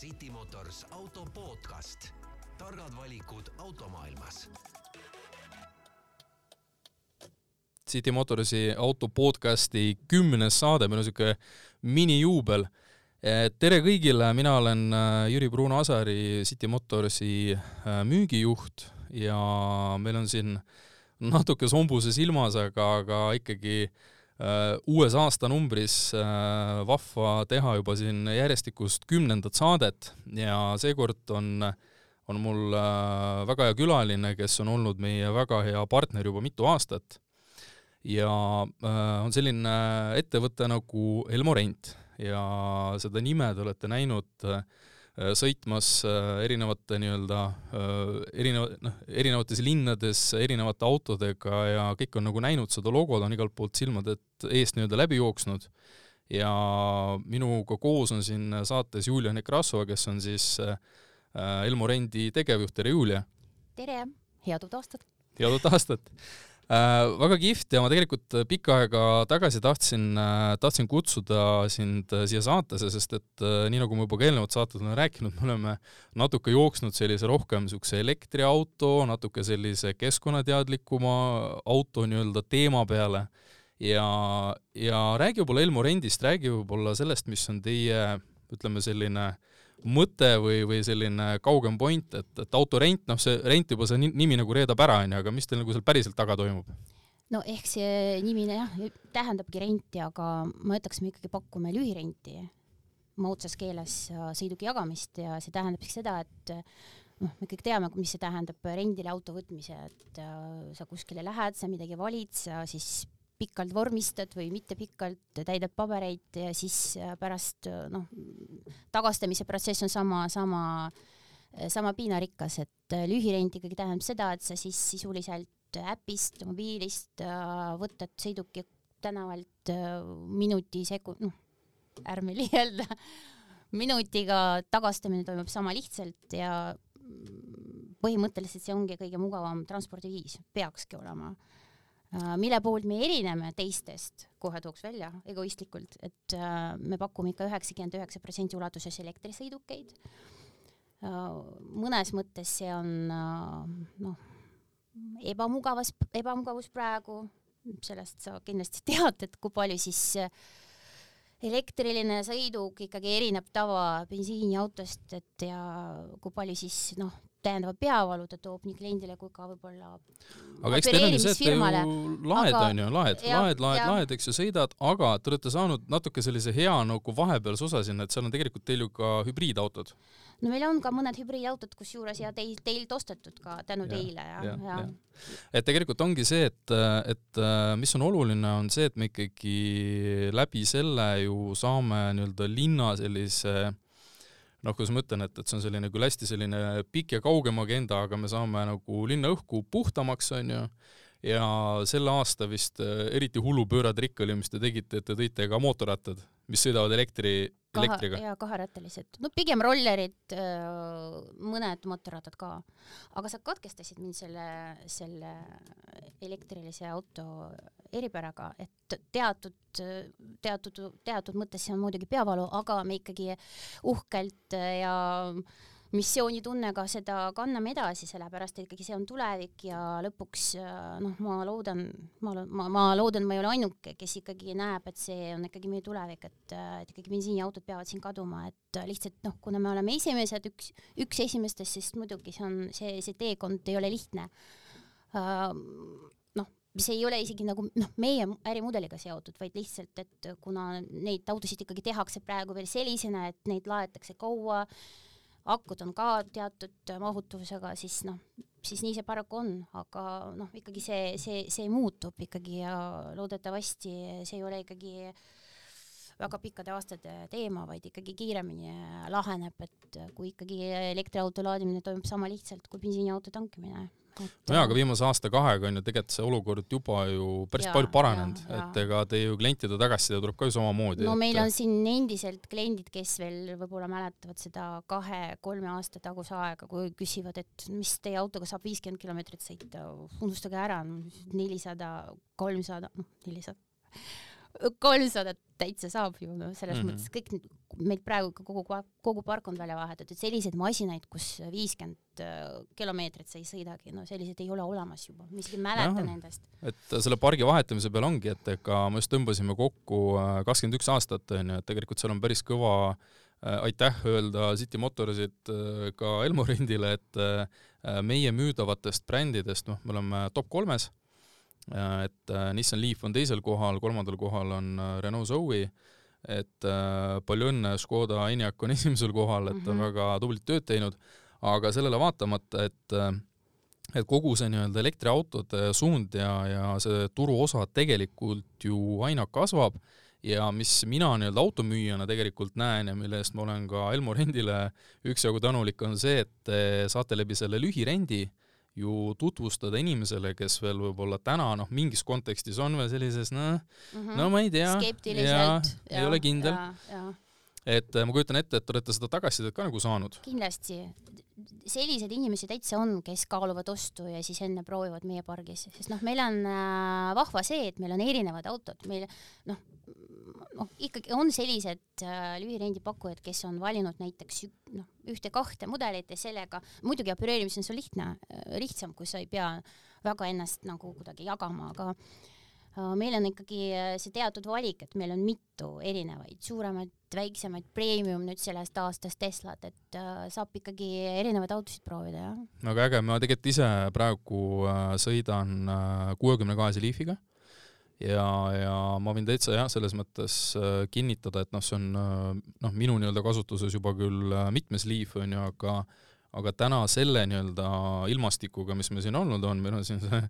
City Motors auto podcast, targad valikud automaailmas. City Motorsi auto podcasti kümnes saade, meil on siuke minijuubel. tere kõigile, mina olen äh, Jüri Pruun-Asari, City Motorsi äh, müügijuht ja meil on siin natuke sombuse silmas, aga, aga ikkagi äh, uues aastanumbris äh, vahva teha juba siin järjestikust kümnendat saadet ja seekord on, on mul äh, väga hea külaline, kes on olnud meie väga hea partner juba mitu aastat. ja äh, on selline ettevõte nagu Elmo Rent ja seda nime te olete näinud äh, Äh, sõitmas äh, erinevate nii-öelda äh, erineva, noh, erinevates linnades erinevate autodega ja kõik on nagu näinud seda logo, ta on igalt poolt silmade eest nii-öelda läbi jooksnud. ja minuga koos on siin saates Julia Nekrasova, kes on siis Elmo Rendi tegevjuht, tere Julia! tere, head uut aastat! head uut aastat! Äh, väga kihvt ja ma tegelikult pikka aega tagasi tahtsin, äh, tahtsin kutsuda sind äh, siia saatesse, sest et nii nagu ma juba ka eelnevad saated olen rääkinud, me oleme natuke jooksnud sellise rohkem niisuguse elektriauto, natuke sellise keskkonnateadlikuma auto nii-öelda teema peale. Ja, ja räägi võib-olla Elmo rendist, räägi võib-olla sellest, mis on teie ütleme, selline äh, mõte või, või selline kaugem point, et, et autorent, noh, see rent juba see nimi nagu reedab ära, onju, aga mis teil nagu seal päriselt taga toimub? no ehk see nimi jah, tähendabki renti, aga ma ütleks, me ikkagi pakume lühirenti, moodsas keeles sõiduki jagamist ja see tähendab siis seda, et noh, me kõik teame, mis see tähendab rendile auto võtmise, et äh, sa kuskile lähed, sa midagi valid, sa siis pikalt vormistad või mitte pikalt, täidad pabereid ja siis äh, pärast äh, noh, tagastamise protsess on sama, sama, äh, sama piinarikas, et lühirent ikkagi tähendab seda, et sa siis sisuliselt äpist, mobiilist võtad sõiduki tänavalt minuti sekund, noh, ärme liialda, minutiga tagastamine toimub sama lihtsalt ja põhimõtteliselt see ongi kõige mugavam transpordiviis, peakski olema. Äh, mille poolt me erineme teistest, kohe tooks välja egoistlikult, et äh, me pakume ikka üheksakümmend üheksa protsenti ulatuses elektrisõidukeid. Äh, mõnes mõttes see on noh, ebamugavas, ebamugavus praegu, sellest sa kindlasti tead, et kui palju siis elektriline sõiduk ikkagi erineb tava bensiiniautost, et ja kui palju siis noh, täiendava peavalu ta toob nii kliendile kui ka võib-olla aga eks teil on ju see, et te ju laed on ju, laed, laed, laed, laed, eks ju, sõidad, aga te olete saanud natuke sellise hea nagu vahepealse osa sinna, et seal on tegelikult teil ju ka hübriidautod. no meil on ka mõned hübriidautod, kusjuures ja teil, teilt ostetud ka tänu ja, teile ja, ja, ja. ja. et tegelikult ongi see, et, et mis on oluline, on see, et me ikkagi läbi selle ju saame nii-öelda linna sellise äh, noh, kuidas ma ütlen, et, et see on selline küll hästi selline pikk ja kaugem agenda, aga me saame nagu linna õhku puhtamaks, on ju, ja selle aasta vist äh, eriti hullupööratrikk oli, mis te tegite, et te tõite ka mootorrattad, mis sõidavad elektri, elektriga. ja kaherattalised, no pigem rollerid, äh, mõned mootorrattad ka. aga sa katkestasid mind selle, selle elektrilise auto eripäraga, et teatud, teatud, teatud mõttes see on muidugi peavalu, aga me ikkagi uhkelt ja missioonitunnega seda kanname edasi, sellepärast et ikkagi see on tulevik ja lõpuks noh, ma loodan, ma, ma, ma loodan, ma ei ole ainuke, kes ikkagi näeb, et see on ikkagi meie tulevik, et, et ikkagi bensiiniautod peavad siin kaduma, et lihtsalt noh, kuna me oleme esimesed, üks, üks esimestest, siis muidugi see on, see, see teekond ei ole lihtne. Uh, mis ei ole isegi nagu noh, meie ärimudeliga seotud, vaid lihtsalt, et kuna neid autosid ikkagi tehakse praegu veel sellisena, et neid laetakse kaua, akud on ka teatud mahutavusega, siis noh, siis nii see paraku on, aga noh, ikkagi see, see, see muutub ikkagi ja loodetavasti see ei ole ikkagi väga pikkade aastate teema, vaid ikkagi kiiremini laheneb, et kui ikkagi elektriauto laadimine toimub sama lihtsalt kui bensiiniauto tankimine nojaa, aga viimase aasta-kahega on ju tegelikult see olukord juba ju päris ja, palju paranenud, et ega teie ju klientide tagasiside tuleb ka ju samamoodi. no et... meil on siin endiselt kliendid, kes veel võib-olla mäletavad seda kahe-kolme aasta taguse aega, kui küsivad, et mis teie autoga saab viiskümmend kilomeetrit sõita, unustage ära, nelisada, kolmsada, noh, nelisada kolmsadat täitsa saab ju, no selles mm. -hmm. mõttes kõik meil praegu ka kogu, kogu park on välja vahetatud, selliseid masinaid, kus viiskümmend äh, kilomeetrit sa ei sõidagi, no selliseid ei ole olemas juba, ma isegi ei mäleta nendest. et selle pargi vahetamise peal ongi, et ega me just tõmbasime kokku äh, kakskümmend üks aastat, onju, et tegelikult seal on päris kõva äh, aitäh öelda City Motorsit ka Elmorindile, et äh, meie müüdavatest brändidest, noh, me oleme top kolmes, et äh, Nissan Leaf on teisel kohal, kolmandal kohal on äh, Renault Zoe, et äh, palju õnne, Škoda Enyaq on esimesel kohal, et on Mhm. väga tublit tööd teinud, aga sellele vaatamata, et äh, et kogu see nii-öelda elektriautode suund ja, ja see turuosa tegelikult ju aina kasvab ja mis mina nii-öelda automüüjana tegelikult näen ja mille eest ma olen ka Elmo rendile üksjagu tänulik, on see, et te saate läbi selle lühirendi ju tutvustada inimesele, kes veel võib-olla täna noh, mingis kontekstis on veel sellises noh, no ma ei tea, ei ole kindel, et äh, ma kujutan ette, et te olete seda tagasisidet ka nagu saanud. kindlasti selliseid inimesi täitsa on, kes kaaluvad ostu ja siis enne proovivad meie pargis, sest noh, meil on äh, vahva see, et meil on erinevad autod, meil noh, noh ikkagi on sellised äh, lühirendipakkujad, kes on valinud näiteks noh, ühte-kahte mudelit ja sellega muidugi opereerimisel on lihtne, lihtsam, kui sa ei pea väga ennast nagu kuidagi jagama, aga meil on ikkagi äh, see teatud valik, et meil on mitu erinevaid, suuremaid, väiksemaid, premium nüüd sellest aastast Teslat, et äh, saab ikkagi erinevaid autosid proovida, jah. väga äge, ma tegelikult ise praegu äh, sõidan kuuekümne kahese Leafiga ja, ja ma võin täitsa jah, selles mõttes äh, kinnitada, et noh, see on äh, noh, minu nii-öelda kasutuses juba küll äh, mitmes Leaf on ju, aga aga täna selle nii-öelda ilmastikuga, mis meil siin olnud on, meil on siin see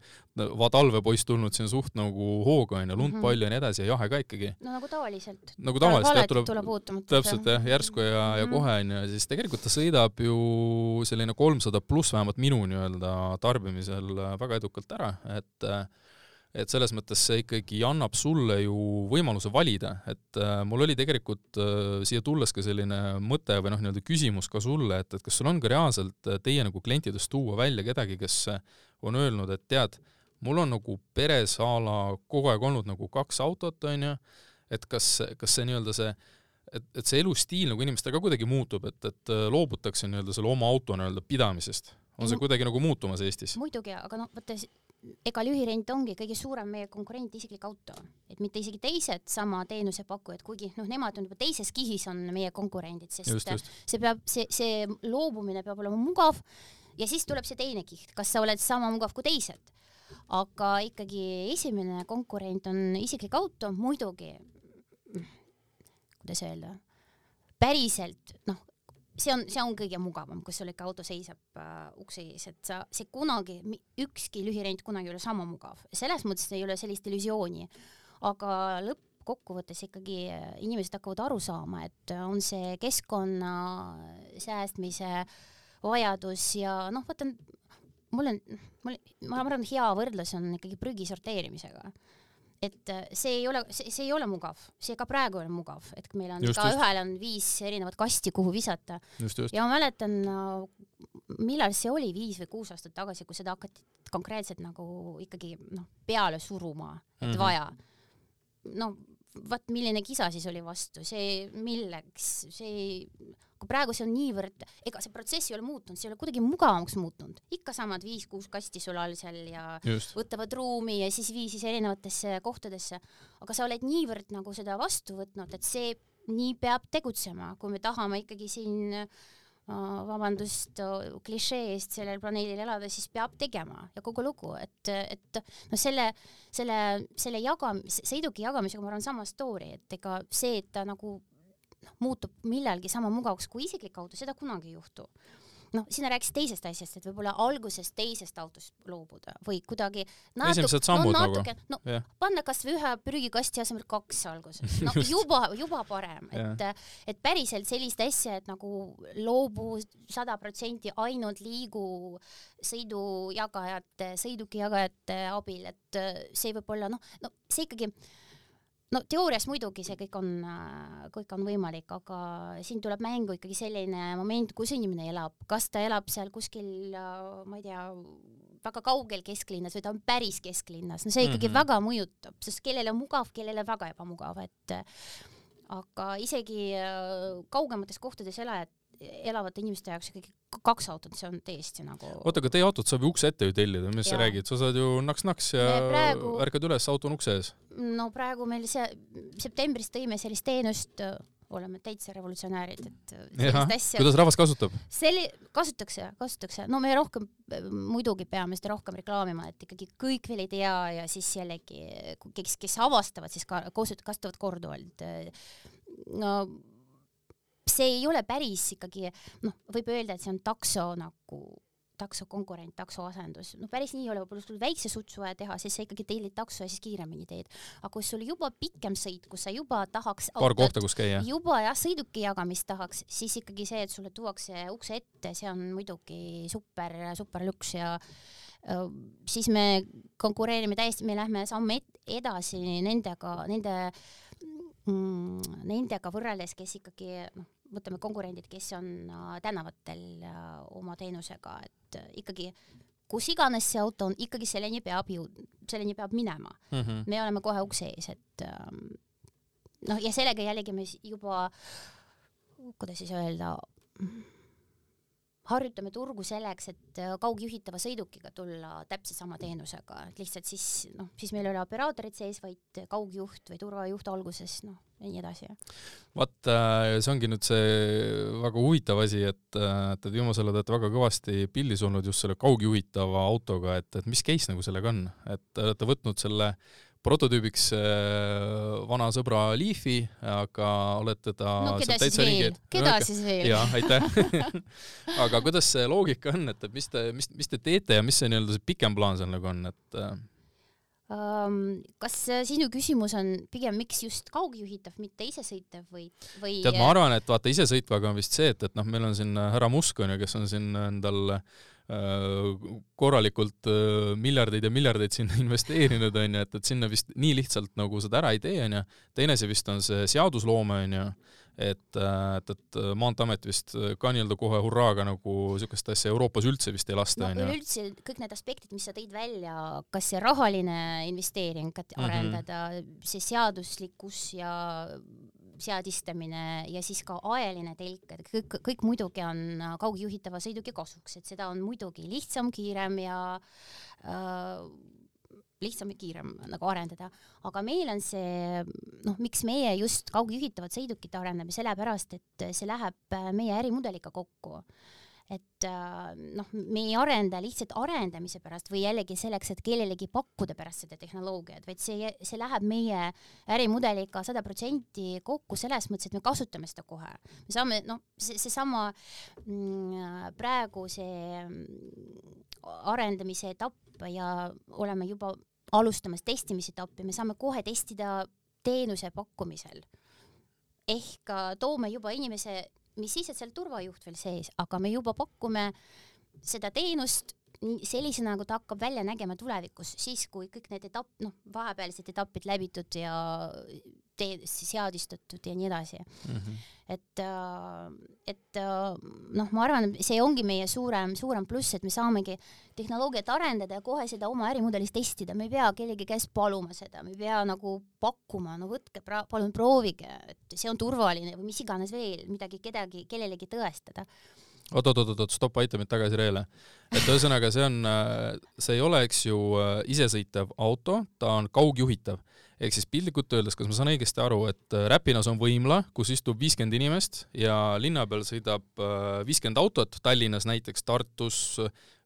va- talvepoiss tulnud siin suht nagu hooga onju, lund Mhm. palju ja nii edasi ja jahe ka ikkagi. no nagu tavaliselt. nagu tavaliselt jah, tuleb, tuleb täpselt jah, järsku ja, ja Mhm. kohe onju siis tegelikult ta sõidab ju selline kolmsada pluss vähemalt minu nii-öelda tarbimisel väga edukalt ära, et äh, et selles mõttes see ikkagi annab sulle ju võimaluse valida, et äh, mul oli tegelikult äh, siia tulles ka selline mõte või noh, nii-öelda küsimus ka sulle, et, et kas sul on ka reaalselt äh, teie nagu klientidest tuua välja kedagi, kes on öelnud, et tead, mul on nagu peres a la kogu aeg olnud nagu kaks autot, onju, et kas, kas see nii-öelda see et, et see elustiil nagu inimestel ka kuidagi muutub, et, et loobutakse nii-öelda selle oma auto nii-öelda pidamisest. on see kuidagi nagu muutumas Eestis? muidugi, aga noh, vaata, ega lühirent ongi kõige suurem meie konkurent isiklik auto, et mitte isegi teised sama teenusepakkujad, kuigi noh, nemad on juba teises kihis on meie konkurendid, sest just, just. see peab, see, see loobumine peab olema mugav ja siis tuleb see teine kiht, kas sa oled sama mugav kui teised. aga ikkagi esimene konkurent on isiklik auto, muidugi, kuidas öelda, päriselt noh, see on, see on kõige mugavam, kus sul ikka auto seisab äh, ukse ees, et sa, see kunagi, ükski lühirent kunagi ei ole sama mugav, selles mõttes ei ole sellist illusiooni, aga lõppkokkuvõttes ikkagi äh, inimesed hakkavad aru saama, et äh, on see keskkonna säästmise vajadus ja noh, vaata mul on, mul, ma arvan, hea võrdlus on ikkagi prügi sorteerimisega et äh, see ei ole, see, see ei ole mugav, see ka praegu ei ole mugav, et meil on igaühel on viis erinevat kasti, kuhu visata. Ja ma mäletan, millal see oli, viis või kuus aastat tagasi, kui seda hakati konkreetselt nagu ikkagi noh, peale suruma, et mm -hmm. vaja. no vaat milline kisa siis oli vastu, see milleks, see, kui praegu see on niivõrd, ega see protsess ei ole muutunud, see ei ole kuidagi mugavamaks muutunud, ikka samad viis-kuus kasti sul all seal ja just. võtavad ruumi ja siis vii siis erinevatesse kohtadesse, aga sa oled niivõrd nagu seda vastu võtnud, et see nii peab tegutsema, kui me tahame ikkagi siin äh, vabandust klišee eest sellel planeedil elada, siis peab tegema. Ja kogu lugu, et, et noh, selle, selle, selle jagam-, sõiduki jagamisega ma arvan sama story, et ega see, et ta nagu noh, muutub millalgi sama mugavaks kui isiklik auto, seda kunagi ei juhtu. noh, sina rääkisid teisest asjast, et võib-olla alguses teisest autost loobuda või kuidagi natu- Esimesed sammud no, nagu. natuke, no jah, panna kasvõi ühe prügikasti asemel kaks alguses, no juba, juba parem, et, et päriselt sellist asja, et nagu loobu sada protsenti ainult liigu sõidujagajate, sõidukijagajate abil, et see võib olla noh, no see ikkagi no teoorias muidugi see kõik on, kõik on võimalik, aga siin tuleb mängu ikkagi selline moment, kus inimene elab, kas ta elab seal kuskil, ma ei tea, väga kaugel kesklinnas või ta on päris kesklinnas, no see ikkagi mm -hmm. väga mõjutab, sest kellele mugav, kellele väga ebamugav, et aga isegi kaugemates kohtades elajad elavate inimeste jaoks ikkagi kaks autot, see on täiesti nagu oota, aga teie autot saab ju ukse ette ju tellida, mis ja. sa räägid, sa saad ju naks-naks ja praegu... ärkad üles, auto on ukse ees. no praegu meil see, septembris tõime sellist teenust, oleme täitsa revolutsionäärid, et sellist asja kuidas rahvas kasutab? Selli-, kasutatakse, kasutatakse, no me rohkem muidugi peame seda rohkem reklaamima, et ikkagi kõik veel ei tea ja siis jällegi, kes, kes avastavad, siis ka kasutavad korduvalt no see ei ole päris ikkagi noh, võib öelda, et see on takso nagu takso konkurent, takso asendus, no päris nii ei ole, võib-olla sul väikse sutsu vaja teha, siis sa ikkagi tellid takso ja siis kiiremini teed. aga kui sul juba pikem sõit, kus sa juba tahaks paar autot, kohta, kus käia. juba jah, sõiduki jagamist tahaks, siis ikkagi see, et sulle tuuakse ukse ette, see on muidugi super, super lüks ja siis me konkureerime täiesti, me lähme samme edasi nendega, nende mm, nendega võrreldes, kes ikkagi noh, võtame konkurendid, kes on äh, tänavatel äh, oma teenusega, et äh, ikkagi kus iganes see auto on, ikkagi selleni peab jõud-, selleni peab minema mm. -hmm. me oleme kohe ukse ees, et ähm, noh, ja sellega jällegi me juba, kuidas siis öelda, harjutame turgu selleks, et äh, kaugjuhitava sõidukiga tulla täpselt sama teenusega, et lihtsalt siis noh, siis meil ei ole operaatorid sees, vaid kaugjuht või turvajuht alguses, noh ja nii edasi. vaat äh, see ongi nüüd see väga huvitav asi, et, äh, et, viimasel ajal olete väga kõvasti pildis olnud just selle kaugjuhitava autoga, et, et mis case nagu sellega on, et te olete võtnud selle prototüübiks äh, vana sõbra Leafi, aga olete ta no, sealt täitsa ringi. keda no, siis veel? jah, aitäh aga kuidas see loogika on, et, et mis te, mis, mis te teete ja mis see nii-öelda see pikem plaan seal nagu on, et um, kas sinu küsimus on pigem, miks just kaugjuhitav, mitte isesõitev või, või? tead, ma arvan, et vaata isesõitvaga on vist see, et, et noh, meil on siin härra Musk onju, kes on siin endal äh, Äh, korralikult äh, miljardeid ja miljardeid sinna investeerinud, on ju, et, et sinna vist nii lihtsalt nagu seda ära ei tee, on ju. teine asi vist on see seadusloome, on ju, et, äh, et, et Maanteeamet vist ka nii-öelda kohe hurraaga nagu niisugust asja Euroopas üldse vist ei lasta, on ju. üleüldse kõik need aspektid, mis sa tõid välja, kas see rahaline investeering, et mhm. arendada mm, -hmm. see seaduslikkus ja seadistamine ja siis ka aeline telk, et kõik, kõik muidugi on äh, kaugjuhitava sõiduki kasuks, et seda on muidugi lihtsam, kiirem ja äh, lihtsam ja kiirem nagu arendada, aga meil on see, noh, miks meie just kaugjuhitavat sõidukit arendame, sellepärast et see läheb äh, meie ärimudeliga kokku et äh, noh, me ei arenda lihtsalt arendamise pärast või jällegi selleks, et kellelegi pakkuda pärast seda tehnoloogiat, vaid see, see läheb meie ärimudeliga sada protsenti kokku selles mõttes, et me kasutame seda kohe. me saame, noh, see, seesama mm, praegu see mm, arendamise etapp ja oleme juba alustamas testimise etappi, me saame kohe testida teenuse pakkumisel ehk toome juba inimese mis siis, et seal turvajuht veel sees, aga me juba pakume seda teenust sellisena, nagu ta hakkab välja nägema tulevikus, siis kui kõik need etapp, noh, vahepealsed etapid läbitud ja tee-, seadistatud ja nii edasi mm. -hmm. et, äh, et äh, noh, ma arvan, see ongi meie suurem, suurem pluss, et me saamegi tehnoloogiat arendada ja kohe seda oma ärimudelis testida, me ei pea kellegi käest paluma seda, me ei pea nagu pakkuma, no võtke, palun proovige, et see on turvaline või mis iganes veel, midagi kedagi, kellelegi tõestada oot, oot, oot, oot, stopp, aita mind tagasi reele. et ühesõnaga, see on, äh, see ei ole, eks ju, isesõitev auto, ta on kaugjuhitav ehk siis piltlikult öeldes, kas ma saan õigesti aru, et äh, Räpinas on võimla, kus istub viiskümmend inimest ja linna peal sõidab äh, viiskümmend autot, Tallinnas näiteks, Tartus,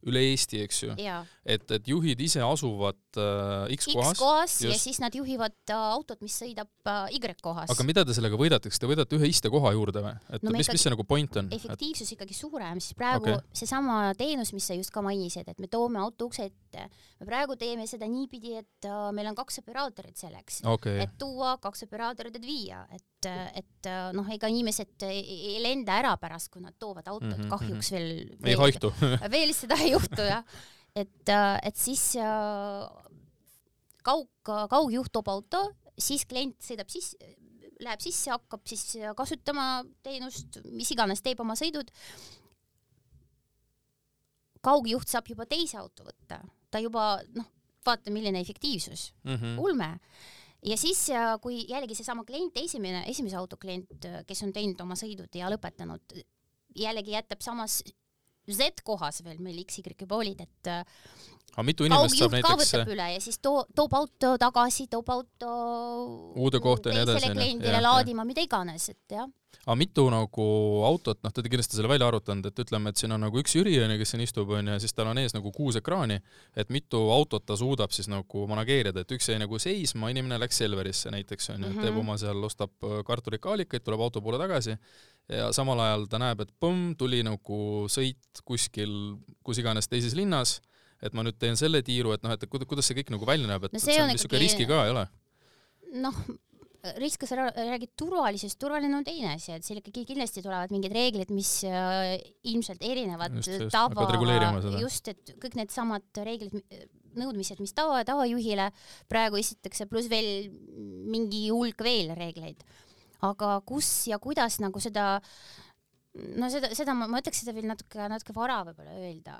üle Eesti, eks ju. et, et juhid ise asuvad äh, X kohas. X kohas just. ja siis nad juhivad äh, autot, mis sõidab äh, Y kohas. aga mida te sellega võidate, kas te võidate ühe istekoha juurde või? et no mis, mis see nagu point on? efektiivsus et... ikkagi suurem, siis praegu okay. seesama teenus, mis sa just ka mainisid, et me toome auto ukse ette. me praegu teeme seda niipidi, et uh, meil on kaks operaatorit selleks okay., et tuua kaks operaatorit, et viia, et et noh, ega inimesed ei lenda ära pärast, kui nad toovad autot mm, -hmm, kahjuks veel, veel. ei haihtu veel seda ei juhtu jah, et, et siis kaug, kaugjuht toob auto siis klient sõidab sisse, läheb sisse, hakkab siis kasutama teenust, mis iganes, teeb oma sõidud. kaugjuht saab juba teise auto võtta, ta juba noh, vaata, milline efektiivsus mm. -hmm. ulme. Ja siis, kui jällegi seesama klient, esimene, esimese auto klient, kes on teinud oma sõidud ja lõpetanud, jällegi jätab samas Z-kohas veel meil XY juba olid, et äh, aga mitu inimest saab kaugjuht ka näiteks võtab üle ja siis too, toob auto tagasi, toob auto Uude kohta ja nii edasi, teisele kliendile laadima, mida iganes, et jah. aga mitu nagu autot, noh, te olete kindlasti selle välja arvutanud, et ütleme, et siin on nagu üks Jüri onju, kes siin istub onju ja siis tal on ees nagu kuus ekraani, et mitu autot ta suudab siis nagu manageerida, et üks jäi nagu seisma, inimene läks Selverisse näiteks onju mm, Mhm. -hmm. teeb oma seal, ostab äh, kartulit, kaalikaid, tuleb auto poole tagasi ja samal ajal ta näeb, et põmm, tuli nagu sõit kuskil kus iganes teises linnas, et ma nüüd teen selle tiiru, et noh, et kuidas, see kõik nagu välja näeb, et No et see see on niisugune ikkagi- riski ka, ei ole? noh, risk, kui sa räägid turvalisusest, turvaline on teine asi, et seal ikkagi kindlasti tulevad mingid reeglid, mis äh, ilmselt erinevad Just, tava just, et kõik needsamad reeglid, nõudmised, mis tava, tavajuhile praegu esitatakse, pluss veel mingi hulk veel reegleid. aga kus ja kuidas nagu seda, no seda, seda ma, ma ütleks seda veel natuke, natuke vara võib-olla öelda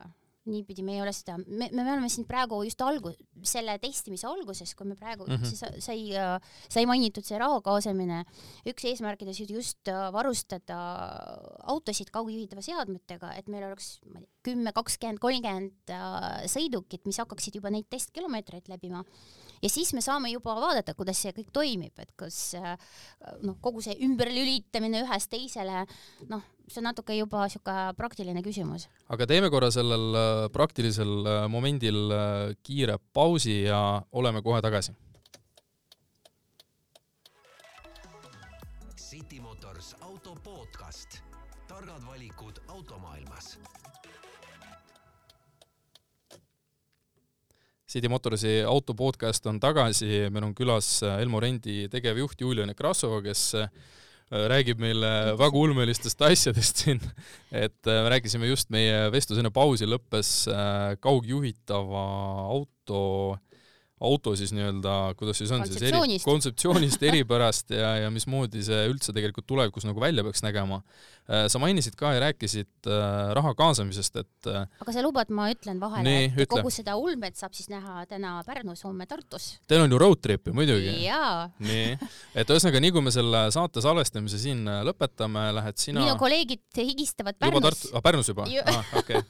niipidi me ei ole seda, me, me oleme siin praegu just algu-, selle testimise alguses, kui me praegu mm. -hmm. sai, sai, sai mainitud see raha kaasamine, üks eesmärkidest oli just varustada autosid kaugjuhitava seadmetega, et meil oleks kümme, kakskümmend, kolmkümmend äh, sõidukit, mis hakkaksid juba neid testkilomeetreid läbima. ja siis me saame juba vaadata, kuidas see kõik toimib, et kas äh, noh, kogu see ümberlülitamine ühest teisele, noh, see on natuke juba sihuke praktiline küsimus. aga teeme korra sellel äh, praktilisel äh, momendil äh, kiire pausi ja oleme kohe tagasi. City Motors auto podcast, targad valikud automaailmas. City Motorsi auto podcast on tagasi, meil on külas Elmo Rendi tegevjuht Julia Nekrasova, kes räägib meile väga ulmelistest asjadest siin, et äh, me rääkisime just meie vestlus enne pausi lõppes äh, kaugjuhitava auto auto siis nii-öelda, kuidas siis on siis eri, kontseptsioonist, eripärast ja, ja mismoodi see üldse tegelikult tulevikus nagu välja peaks nägema. Sa mainisid ka ja rääkisid äh, raha kaasamisest, et äh, aga sa lubad, ma ütlen vahele, et ütle. kogu seda ulmet saab siis näha täna Pärnus, homme Tartus. teil on ju road trip'i muidugi. nii, et ühesõnaga, nii kui me selle saate salvestamise siin äh, lõpetame, lähed sina minu kolleegid higistavad juba Pärnus Tartu, Pärnus juba Ju- ah,? okei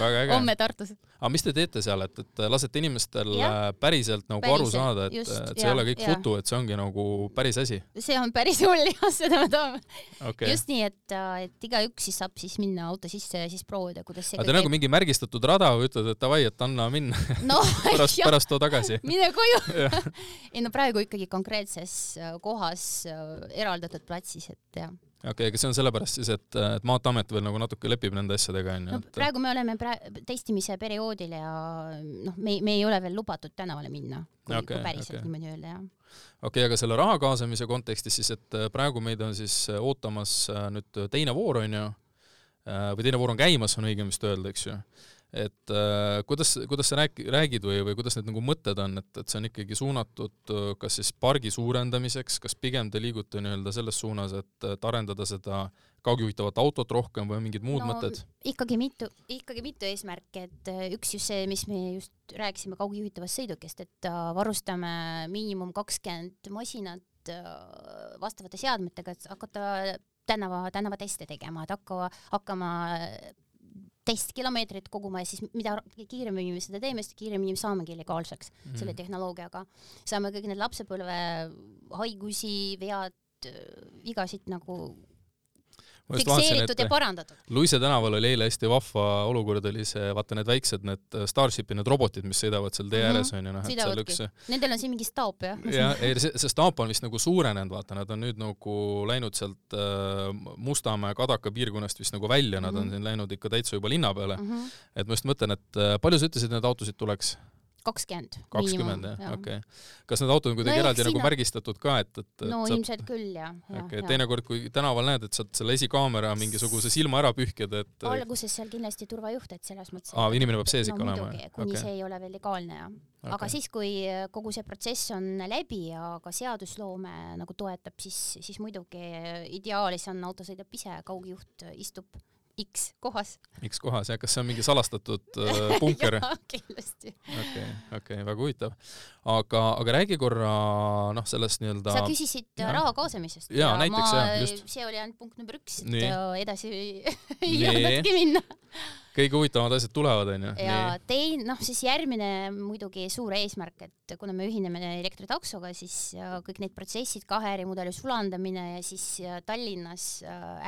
väga äge. homme Tartus. aga mis te teete seal, et, et lasete inimestel äh, päriselt nagu Päriselt, aru saada, et, et see ei jah, ole kõik jah. futu, et see ongi nagu päris asi? see on päris hull jah, seda me tahame okay.. just nii, et, et igaüks siis saab siis minna auto sisse ja siis proovida, kuidas see aga te nagu mingi märgistatud rada või ütled, et davai, et anna minna, no pärast, pärast too tagasi? mine koju. ei no praegu ikkagi konkreetses äh, kohas äh, eraldatud platsis, et jah. okei okay,, aga see on sellepärast siis, et, et Maanteeamet veel nagu natuke lepib nende asjadega, onju no. praegu me oleme pra- testimise perioodil ja noh, me, me ei ole veel lubatud tänavale minna, kui Okei, okay, kui päriselt okay. niimoodi öelda jah. Okei okay,, aga selle raha kaasamise kontekstis siis, et äh, praegu meid on siis äh, ootamas äh, nüüd teine voor onju, või teine voor on käimas, on õigem vist öelda, eks ju. Et äh, kuidas, kuidas sa räägi-, räägid või, või kuidas need nagu mõtted on, et, et see on ikkagi suunatud äh, kas siis pargi suurendamiseks, kas pigem te liigute nii-öelda selles suunas, et, et arendada seda kaugjuhitavat autot rohkem või mingid muud No, mõtted? ikkagi mitu, ikkagi mitu eesmärki, et äh, üks just see, mis me just rääkisime kaugjuhitavast sõidukist, et äh, varustame miinimum kakskümmend masinat vastavate seadmetega, et hakata tänava, tänavateste tegema, et hakka, hakkama testkilomeetrit koguma ja siis mida kiiremini me seda teeme, seda kiiremini me saamegi legaalseks mm. selle tehnoloogiaga. saame kõik need lapsepõlve haigusi, vead, vigasid nagu fikseeritud et ja parandatud. Luise tänaval oli eile hästi vahva olukord, oli see, vaata need väiksed, need Starshipi need robotid, mis sõidavad seal tee Mhm. ääres onju, noh et seal üks. Nendel on siin mingi staap jah? jah, ei see, see staap on vist nagu suurenenud, vaata, nad on nüüd nagu läinud sealt äh, Mustamäe, Kadaka piirkonnast vist nagu välja, nad on Mhm. siin läinud ikka täitsa juba linna peale. mm. -hmm. et ma just mõtlen, et äh, palju sa ütlesid, neid autosid tuleks? Kakskümmend. kakskümmend jah, okei okay.. kas need autod on kuidagi No eraldi nagu sinna- märgistatud ka, et, et, et no saab ilmselt küll jah, jah, okei, jah. teinekord kui tänaval näed, et saad selle esikaamera mingisuguse silma ära pühkida, et alguses seal kindlasti turvajuht, et selles mõttes aa, inimene peab sees no ikka olema muidugi, kuni Okei. see ei ole veel legaalne ja okay. aga siis, kui kogu see protsess on läbi ja ka seadusloome nagu toetab, siis, siis muidugi ideaalis on auto sõidab ise, kaugjuht istub X kohas. X kohas jah, kas see on mingi salastatud äh, punker? kindlasti. okei, okei, väga huvitav. aga, aga räägi korra noh, sellest nii-öelda sa küsisid äh, raha kaasamisest. Jaa, näiteks, jah, just. see oli ainult punkt number üks, et äh, edasi ei jõudnudki minna. Kõige huvitavamad asjad tulevad, onju. ja tein-, noh siis järgmine muidugi suur eesmärk, et kuna me ühineme elektritaksoga, siis kõik need protsessid, kahe ärimudeli sulandamine ja siis Tallinnas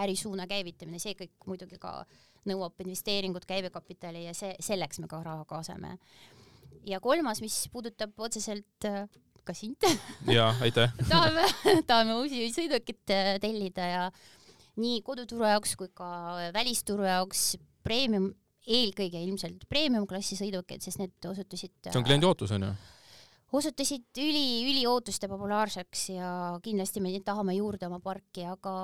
ärisuuna käivitamine, see kõik muidugi ka nõuab investeeringut, käibekapitali ja see, selleks me ka raha kaasame. ja kolmas, mis puudutab otseselt ka sind, jaa, aitäh. tahame, tahame uusi sõidukeid äh, tellida ja nii koduturu jaoks kui ka välisturu jaoks premium, eelkõige ilmselt premium klassi sõidukid, sest need osutusid see on kliendi ootus, onju? osutusid üli, üliootuste populaarseks ja kindlasti me tahame juurde oma parki, aga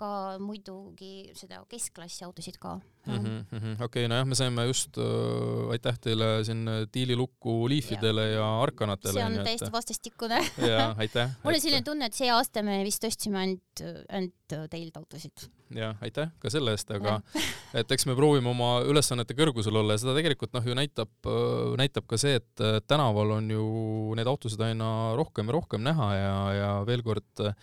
ka muidugi seda keskklassi autosid ka. Mhm, okei, nojah, me saime just äh,, aitäh teile siin diililukku Leafidele ja Arkanatele. see on täiesti vastastikune. jaa, aitäh. mul on selline tunne, et see aasta me vist ostsime ainult, ainult teilt autosid. jah, aitäh ka selle eest, aga et eks me proovime oma ülesannete kõrgusel olla ja seda tegelikult noh, ju näitab, näitab ka see, et äh, tänaval on ju neid autosid aina rohkem ja rohkem näha ja, ja veel kord äh,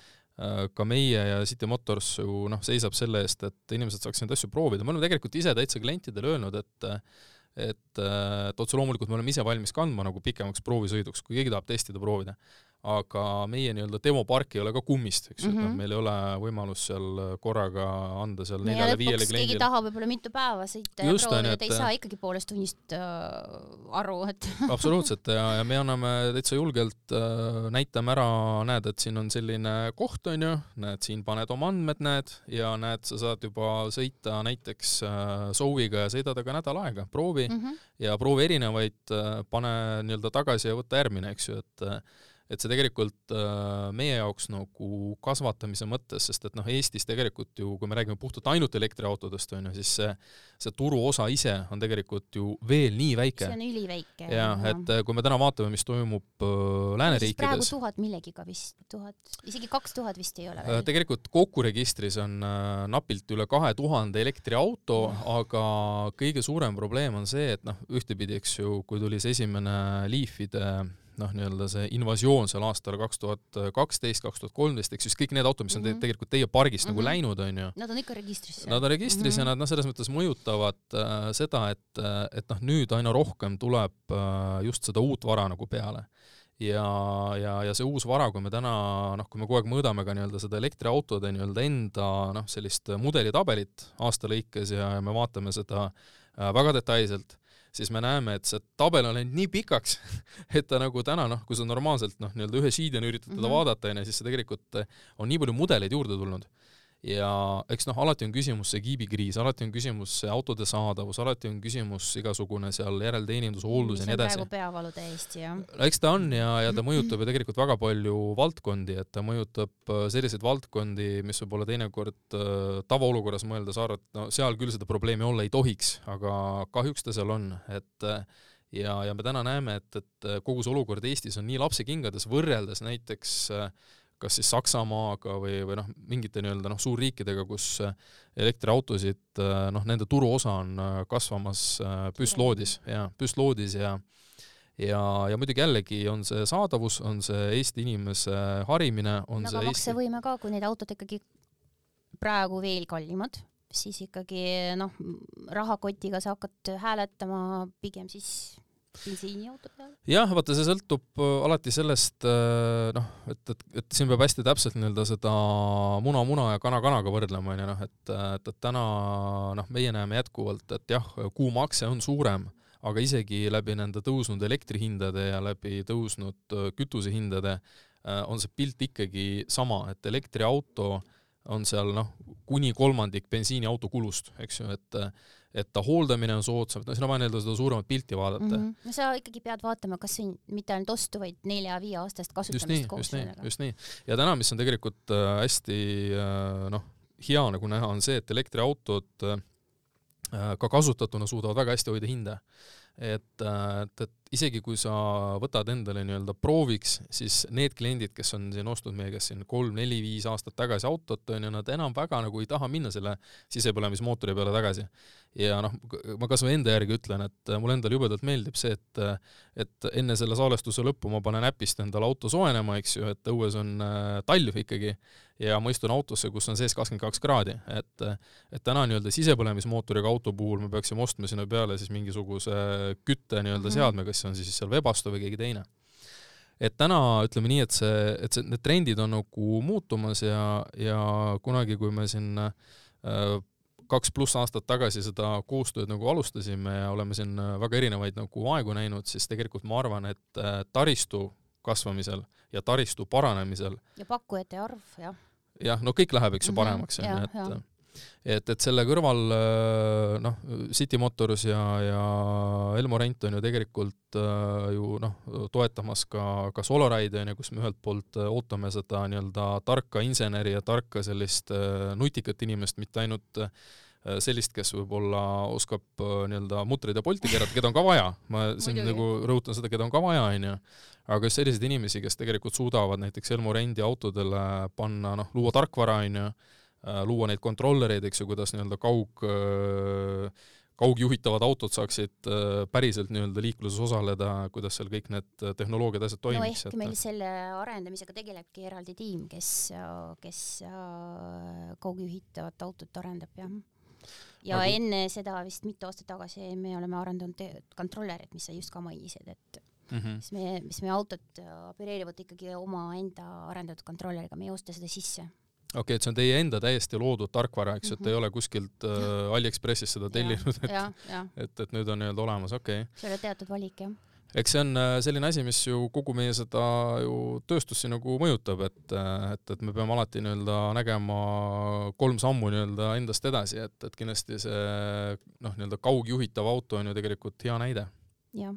ka meie ja City Motors ju noh, seisab selle eest, et inimesed saaks neid asju proovida, me oleme tegelikult ise täitsa klientidele öelnud, et et, et otse loomulikult me oleme ise valmis kandma nagu pikemaks proovisõiduks, kui keegi tahab testida, proovida. Aga meie nii-öelda demopark ei ole ka kummist, eks ju mm, -hmm. et noh, Mhm. meil ei ole võimalus seal korraga anda seal ja neljale-viiele lõpuks keegi kliendile. tahab võib-olla mitu päeva sõita ja Just, ju, proovida, et ei saa ikkagi poolest tunnist äh, aru, et absoluutselt ja, ja me anname täitsa julgelt äh,, näitame ära, näed, et siin on selline koht, onju, näed, siin paned oma andmed, näed, ja näed, sa saad juba sõita näiteks äh, Zoe'iga ja sõidad aga nädal aega, proovi mm -hmm. ja proovi erinevaid äh,, pane nii-öelda tagasi ja võta järgmine, eks ju, et äh, et see tegelikult äh, meie jaoks nagu kasvatamise mõttes, sest et noh, Eestis tegelikult ju, kui me räägime puhtalt ainult elektriautodest, on ju, siis see, see turuosa ise on tegelikult ju veel nii väike see on üliväike. ja et äh, kui me täna vaatame, mis toimub äh, praegu lääneriikides, tuhat millegiga vist, tuhat, isegi kaks tuhat vist ei ole veel. tegelikult kokku registris on napilt üle kahe tuhande elektriauto, aga kõige suurem probleem on see, et noh, ühtepidi, eks ju, kui tuli see esimene Leafide noh, nii-öelda see invasioon seal aastal kaks tuhat kaksteist, kaks tuhat kolmteist, eks siis kõik need autod, mis on te Mhm. tegelikult teie pargist nagu Mhm. läinud, onju Nad on ikka registris. Nad on registris mm -hmm. ja nad noh, selles mõttes mõjutavad äh, seda, et, et noh, nüüd aina rohkem tuleb äh, just seda uut vara nagu peale. ja, ja, ja see uus vara, kui me täna noh, kui me kogu aeg mõõdame ka nii-öelda seda elektriautode nii-öelda enda noh, sellist mudelitabelit aasta lõikes ja me vaatame seda äh, väga detailselt, siis me näeme, et see tabel on läinud nii pikaks, et ta nagu täna noh, kui sa normaalselt noh, nii-öelda ühe sheet'ina üritad teda mm. -hmm. vaadata, onju, siis see tegelikult äh, on nii palju mudeleid juurde tulnud ja eks noh, alati on küsimus see kiibikriis, alati on küsimus see autode saadavus, alati on küsimus igasugune seal järelteenindus, hooldus ja nii edasi praegu. peavalu täiesti jah. eks ta on ja, ja ta mõjutab ju tegelikult väga palju valdkondi, et ta mõjutab äh, selliseid valdkondi, mis võib-olla teinekord äh, tavaolukorras mõeldes arvad, et no seal küll seda probleemi olla ei tohiks, aga kahjuks ta seal on, et äh, ja, ja me täna näeme, et, et kogu see olukord Eestis on nii lapsekingades võrreldes näiteks äh, kas siis Saksamaaga või, või noh, mingite nii-öelda noh, suurriikidega, kus äh, elektriautosid äh, noh, nende turuosa on äh, kasvamas püstloodis. Ja püstloodis ja ja, ja muidugi jällegi on see saadavus, on see Eesti inimese harimine, on aga see Eesti maksevõime ka, kui need autod ikkagi praegu veel kallimad, siis ikkagi noh, rahakotiga sa hakkad hääletama pigem siis bensiiniauto peale. jah, vaata, see sõltub äh, alati sellest äh, noh, et, et, et siin peab hästi täpselt nii-öelda seda muna muna ja kana kanaga võrdlema, onju noh, et, et, et täna noh, meie näeme jätkuvalt, et jah, kuumakse on suurem, aga isegi läbi nende tõusnud elektrihindade ja läbi tõusnud äh, kütusehindade äh, on see pilt ikkagi sama, et elektriauto on seal noh, kuni kolmandik bensiiniauto kulust, eks ju, et et ta hooldamine on soodsam, et no siin on vaja nii-öelda seda suuremat pilti vaadata mm. -hmm. no sa ikkagi pead vaatama, kas see on mitte ainult ostu, vaid nelja-viieaastast kasutamist just nii, koos just nii, sellega. just nii. ja täna, mis on tegelikult äh, hästi äh, noh, hea nagu näha, on see, et elektriautod äh, ka kasutatuna suudavad väga hästi hoida hinda. et, et, et isegi kui sa võtad endale nii-öelda prooviks, siis need kliendid, kes on siin ostnud meie käest siin kolm-neli-viis aastat tagasi autot, on ju, nad enam väga nagu ei taha minna selle sisepõlemismootori peale tagasi ja noh, ma kas või enda järgi ütlen, et mulle endale jubedalt meeldib see, et et enne selle salvestuse lõppu ma panen äpist endale auto soojenema, eks ju, et õues on äh, talv ikkagi ja ma istun autosse, kus on sees kakskümmend kaks kraadi, et et täna nii-öelda sisepõlemismootoriga auto puhul me peaksime ostma sinna peale siis mingisuguse kütte nii-öelda mm -hmm. seadme, kas see on siis seal Webasto või keegi teine et täna ütleme nii, et see, et see, need trendid on nagu muutumas ja, ja kunagi, kui me siin äh, kaks pluss aastat tagasi seda koostööd nagu alustasime ja oleme siin äh, väga erinevaid nagu aegu näinud, siis tegelikult ma arvan, et äh, taristu kasvamisel ja taristu paranemisel ja pakkujate arv, jah. jah, no kõik läheb, eks ju, Mhm, paremaks, on ju, et jah. Et, et selle kõrval äh, noh, City Motors ja, ja Elmo Rent on ju tegelikult äh, ju noh, toetamas ka, ka Solaride'i on ju, kus me ühelt poolt äh, ootame seda nii-öelda tarka inseneri ja tarka sellist nutikat inimest, mitte ainult sellist, kes võib-olla oskab nii-öelda mutreid ja polti keerata, keda on ka vaja, ma siin nagu rõhutan seda, keda on ka vaja, onju, aga just selliseid inimesi, kes tegelikult suudavad näiteks Elmo Rendi autodele panna, noh, luua tarkvara, onju, luua neid kontrollereid, eks ju, kuidas nii-öelda kaug, kaugjuhitavad autod saaksid äh, päriselt nii-öelda liikluses osaleda, kuidas seal kõik need äh, tehnoloogiad, asjad no toimiks ehk meil selle arendamisega tegelebki eraldi tiim, kes, kes äh, kaugjuhitavat autot arendab, jah. ja Nagu- enne seda vist mitu aastat tagasi me oleme arendanud kontrollerit, mis sa just ka mainisid, et mm. -hmm. mis meie, mis meie autod äh, opereerivad ikkagi omaenda arendatud kontrolleriga, me ei osta seda sisse. Okei okay,, et see on teie enda täiesti loodud tarkvara, eks ju, et Mhm. te ei ole kuskilt äh, AliExpressist seda tellinud, et et, et nüüd on nii-öelda olemas, okei okay. see oli teatud valik, jah. eks see on äh, selline asi, mis ju kogu meie seda ju tööstust siin nagu mõjutab, et, et, et me peame alati nii-öelda nägema kolm sammu nii-öelda endast edasi, et, et kindlasti see noh, nii-öelda kaugjuhitav auto on ju tegelikult hea näide. jah,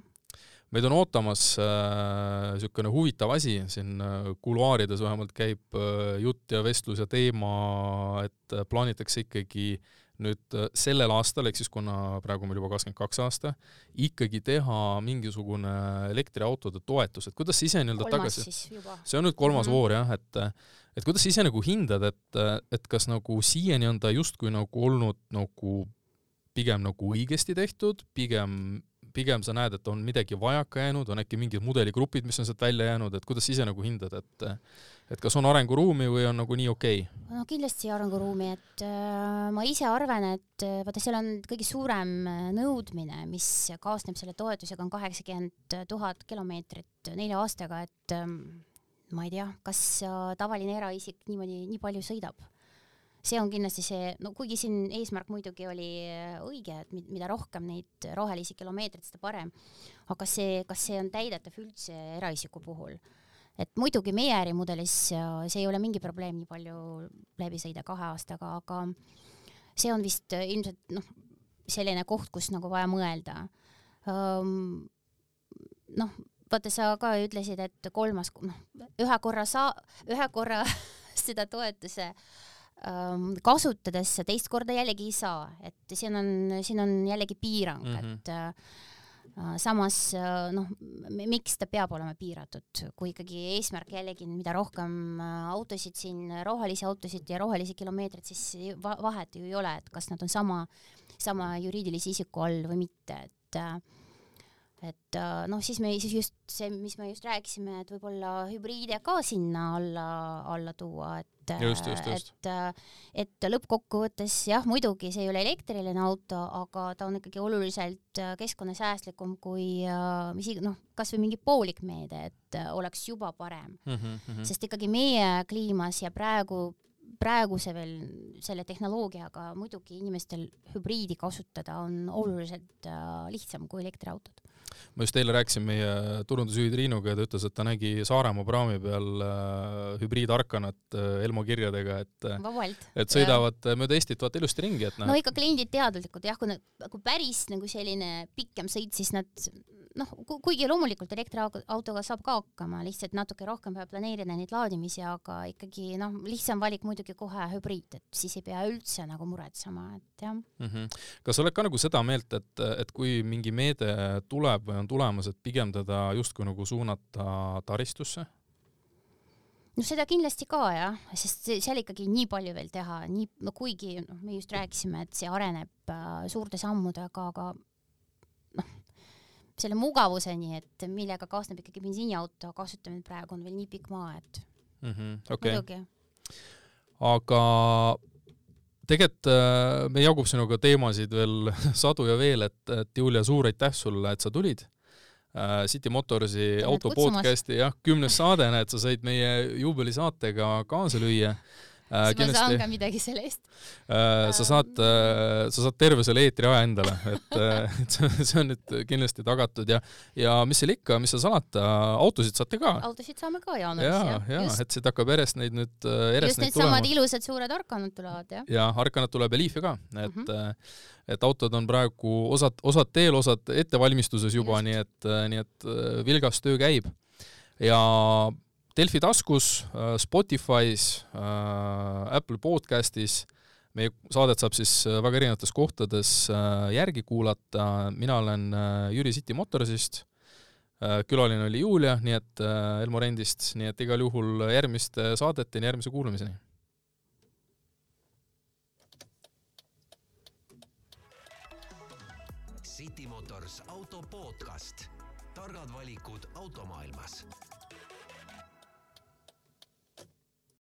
meid on ootamas niisugune äh, huvitav asi, siin äh, kuluaarides vähemalt käib äh, jutt ja vestlus ja teema, et äh, plaanitakse ikkagi nüüd äh, sellel aastal, ehk siis kuna praegu on meil juba kakskümmend kaks aasta, ikkagi teha mingisugune elektriautode toetus, et kuidas sa ise nii-öelda tagasi see on nüüd kolmas mm. -hmm. voor jah, et et kuidas sa ise nagu hindad, et, et kas nagu siiani on ta justkui nagu olnud nagu pigem nagu õigesti tehtud, pigem pigem sa näed, et on midagi vajaka jäänud, on äkki mingid mudeligrupid, mis on sealt välja jäänud, et kuidas ise nagu hindad, et et kas on arenguruumi või on nagu nii okei okay? no kindlasti arenguruumi, et äh, ma ise arvan, et äh, vaata, seal on kõige suurem äh, nõudmine, mis kaasneb selle toetusega, on kaheksakümmend tuhat kilomeetrit nelja aastaga, et ähm, ma ei tea, kas äh, tavaline eraisik niimoodi nii palju sõidab. See on kindlasti see, no kuigi siin eesmärk muidugi oli äh, õige, et mi- mida rohkem neid rohelisi kilomeetreid, seda parem, aga see, kas see on täidetav üldse eraisiku puhul? et muidugi meie ärimudelis äh, see ei ole mingi probleem nii palju läbi sõida kahe aastaga, aga see on vist äh, ilmselt noh, selline koht, kus nagu vaja mõelda. noh, vaata, sa ka ütlesid, et kolmas, noh, ühe korra saa-, ühe korra seda toetuse ähm, kasutades sa teist korda jällegi ei saa, et siin on, siin on jällegi piirang mm, Mhm. -hmm. et äh, samas äh, noh, miks ta peab olema piiratud, kui ikkagi eesmärk jällegi, mida rohkem äh, autosid siin, rohelisi autosid ja rohelisi kilomeetreid, siis va vahet ju ei ole, et kas nad on sama, sama juriidilise isiku all või mitte, et äh, et äh, noh, siis me siis just see, mis me just rääkisime, et võib-olla hübriide ka sinna alla, alla tuua, et Just, just, just. et äh, et lõppkokkuvõttes jah, muidugi see ei ole elektriline auto, aga ta on ikkagi oluliselt äh, keskkonnasäästlikum kui äh, mis ig- noh, kasvõi mingi poolik meede, et äh, oleks juba parem mm -hmm. sest ikkagi meie kliimas ja praegu praeguse veel selle tehnoloogiaga muidugi inimestel hübriidi kasutada on oluliselt äh, lihtsam kui elektriautod. Ma just eile rääkisin meie turundusjuhi Triinuga ja ta ütles, et ta nägi Saaremaa praami peal äh, hübriidarkanat äh, Elmo kirjadega, et äh, vabalt. et sõidavad ja. mööda Eestit vaata ilusti ringi, et noh. no ikka kliendid teadlikud jah, kui nad, kui päris nagu selline pikem sõit, siis nad noh, kuigi loomulikult elektriautoga saab ka hakkama, lihtsalt natuke rohkem peab planeerida neid laadimisi, aga ikkagi noh, lihtsam valik muidugi kohe hübriid, et siis ei pea üldse nagu muretsema, et jah mm. -hmm. kas sa oled ka nagu seda meelt, et, et kui mingi meede tuleb või on tulemas, et pigem teda justkui nagu suunata taristusse? no seda kindlasti ka jah, sest seal ikkagi nii palju veel teha, nii, no kuigi noh, me just rääkisime, et see areneb äh, suurte sammudega, aga noh, selle mugavuseni, et millega kaasneb ikkagi bensiiniauto kasutamine praegu on veel nii pikk maa, et mm -hmm, okay. muidugi. aga tegelikult äh, meil jagub sinuga teemasid veel sadu ja veel, et, et Julia, suur aitäh sulle, et sa tulid äh, City Motorsi auto podcasti, jah, kümnes saade, näed, sa said meie juubelisaatega kaasa lüüa äh,. siis ma saan ka midagi selle eest äh,. sa saad äh,, sa saad terve selle eetriaja endale, et, et see, on nüüd kindlasti tagatud ja, ja mis seal ikka, mis seal salata, autosid saate ka. autosid saame ka jaanuaris ja,, jah. ja, ja, et siit hakkab järjest neid nüüd, järjest just neid tulema. samad ilusad suured Arkanad tulevad, jah. ja Arkanad tuleb ja Leafi ka, et mm -hmm. et autod on praegu osad, osad teel, osad ettevalmistuses juba, nii et, nii et vilgas töö käib. ja Delfi taskus, äh, Spotify's, äh, Apple podcastis, meie saadet saab siis äh, väga erinevates kohtades järgi kuulata, mina olen Jüri City Motorsist, külaline oli Julia, nii et Elmo Rendist, nii et igal juhul järgmiste saadeteni, järgmise kuulamiseni. City Motors auto podcast, targad valikud automaailmas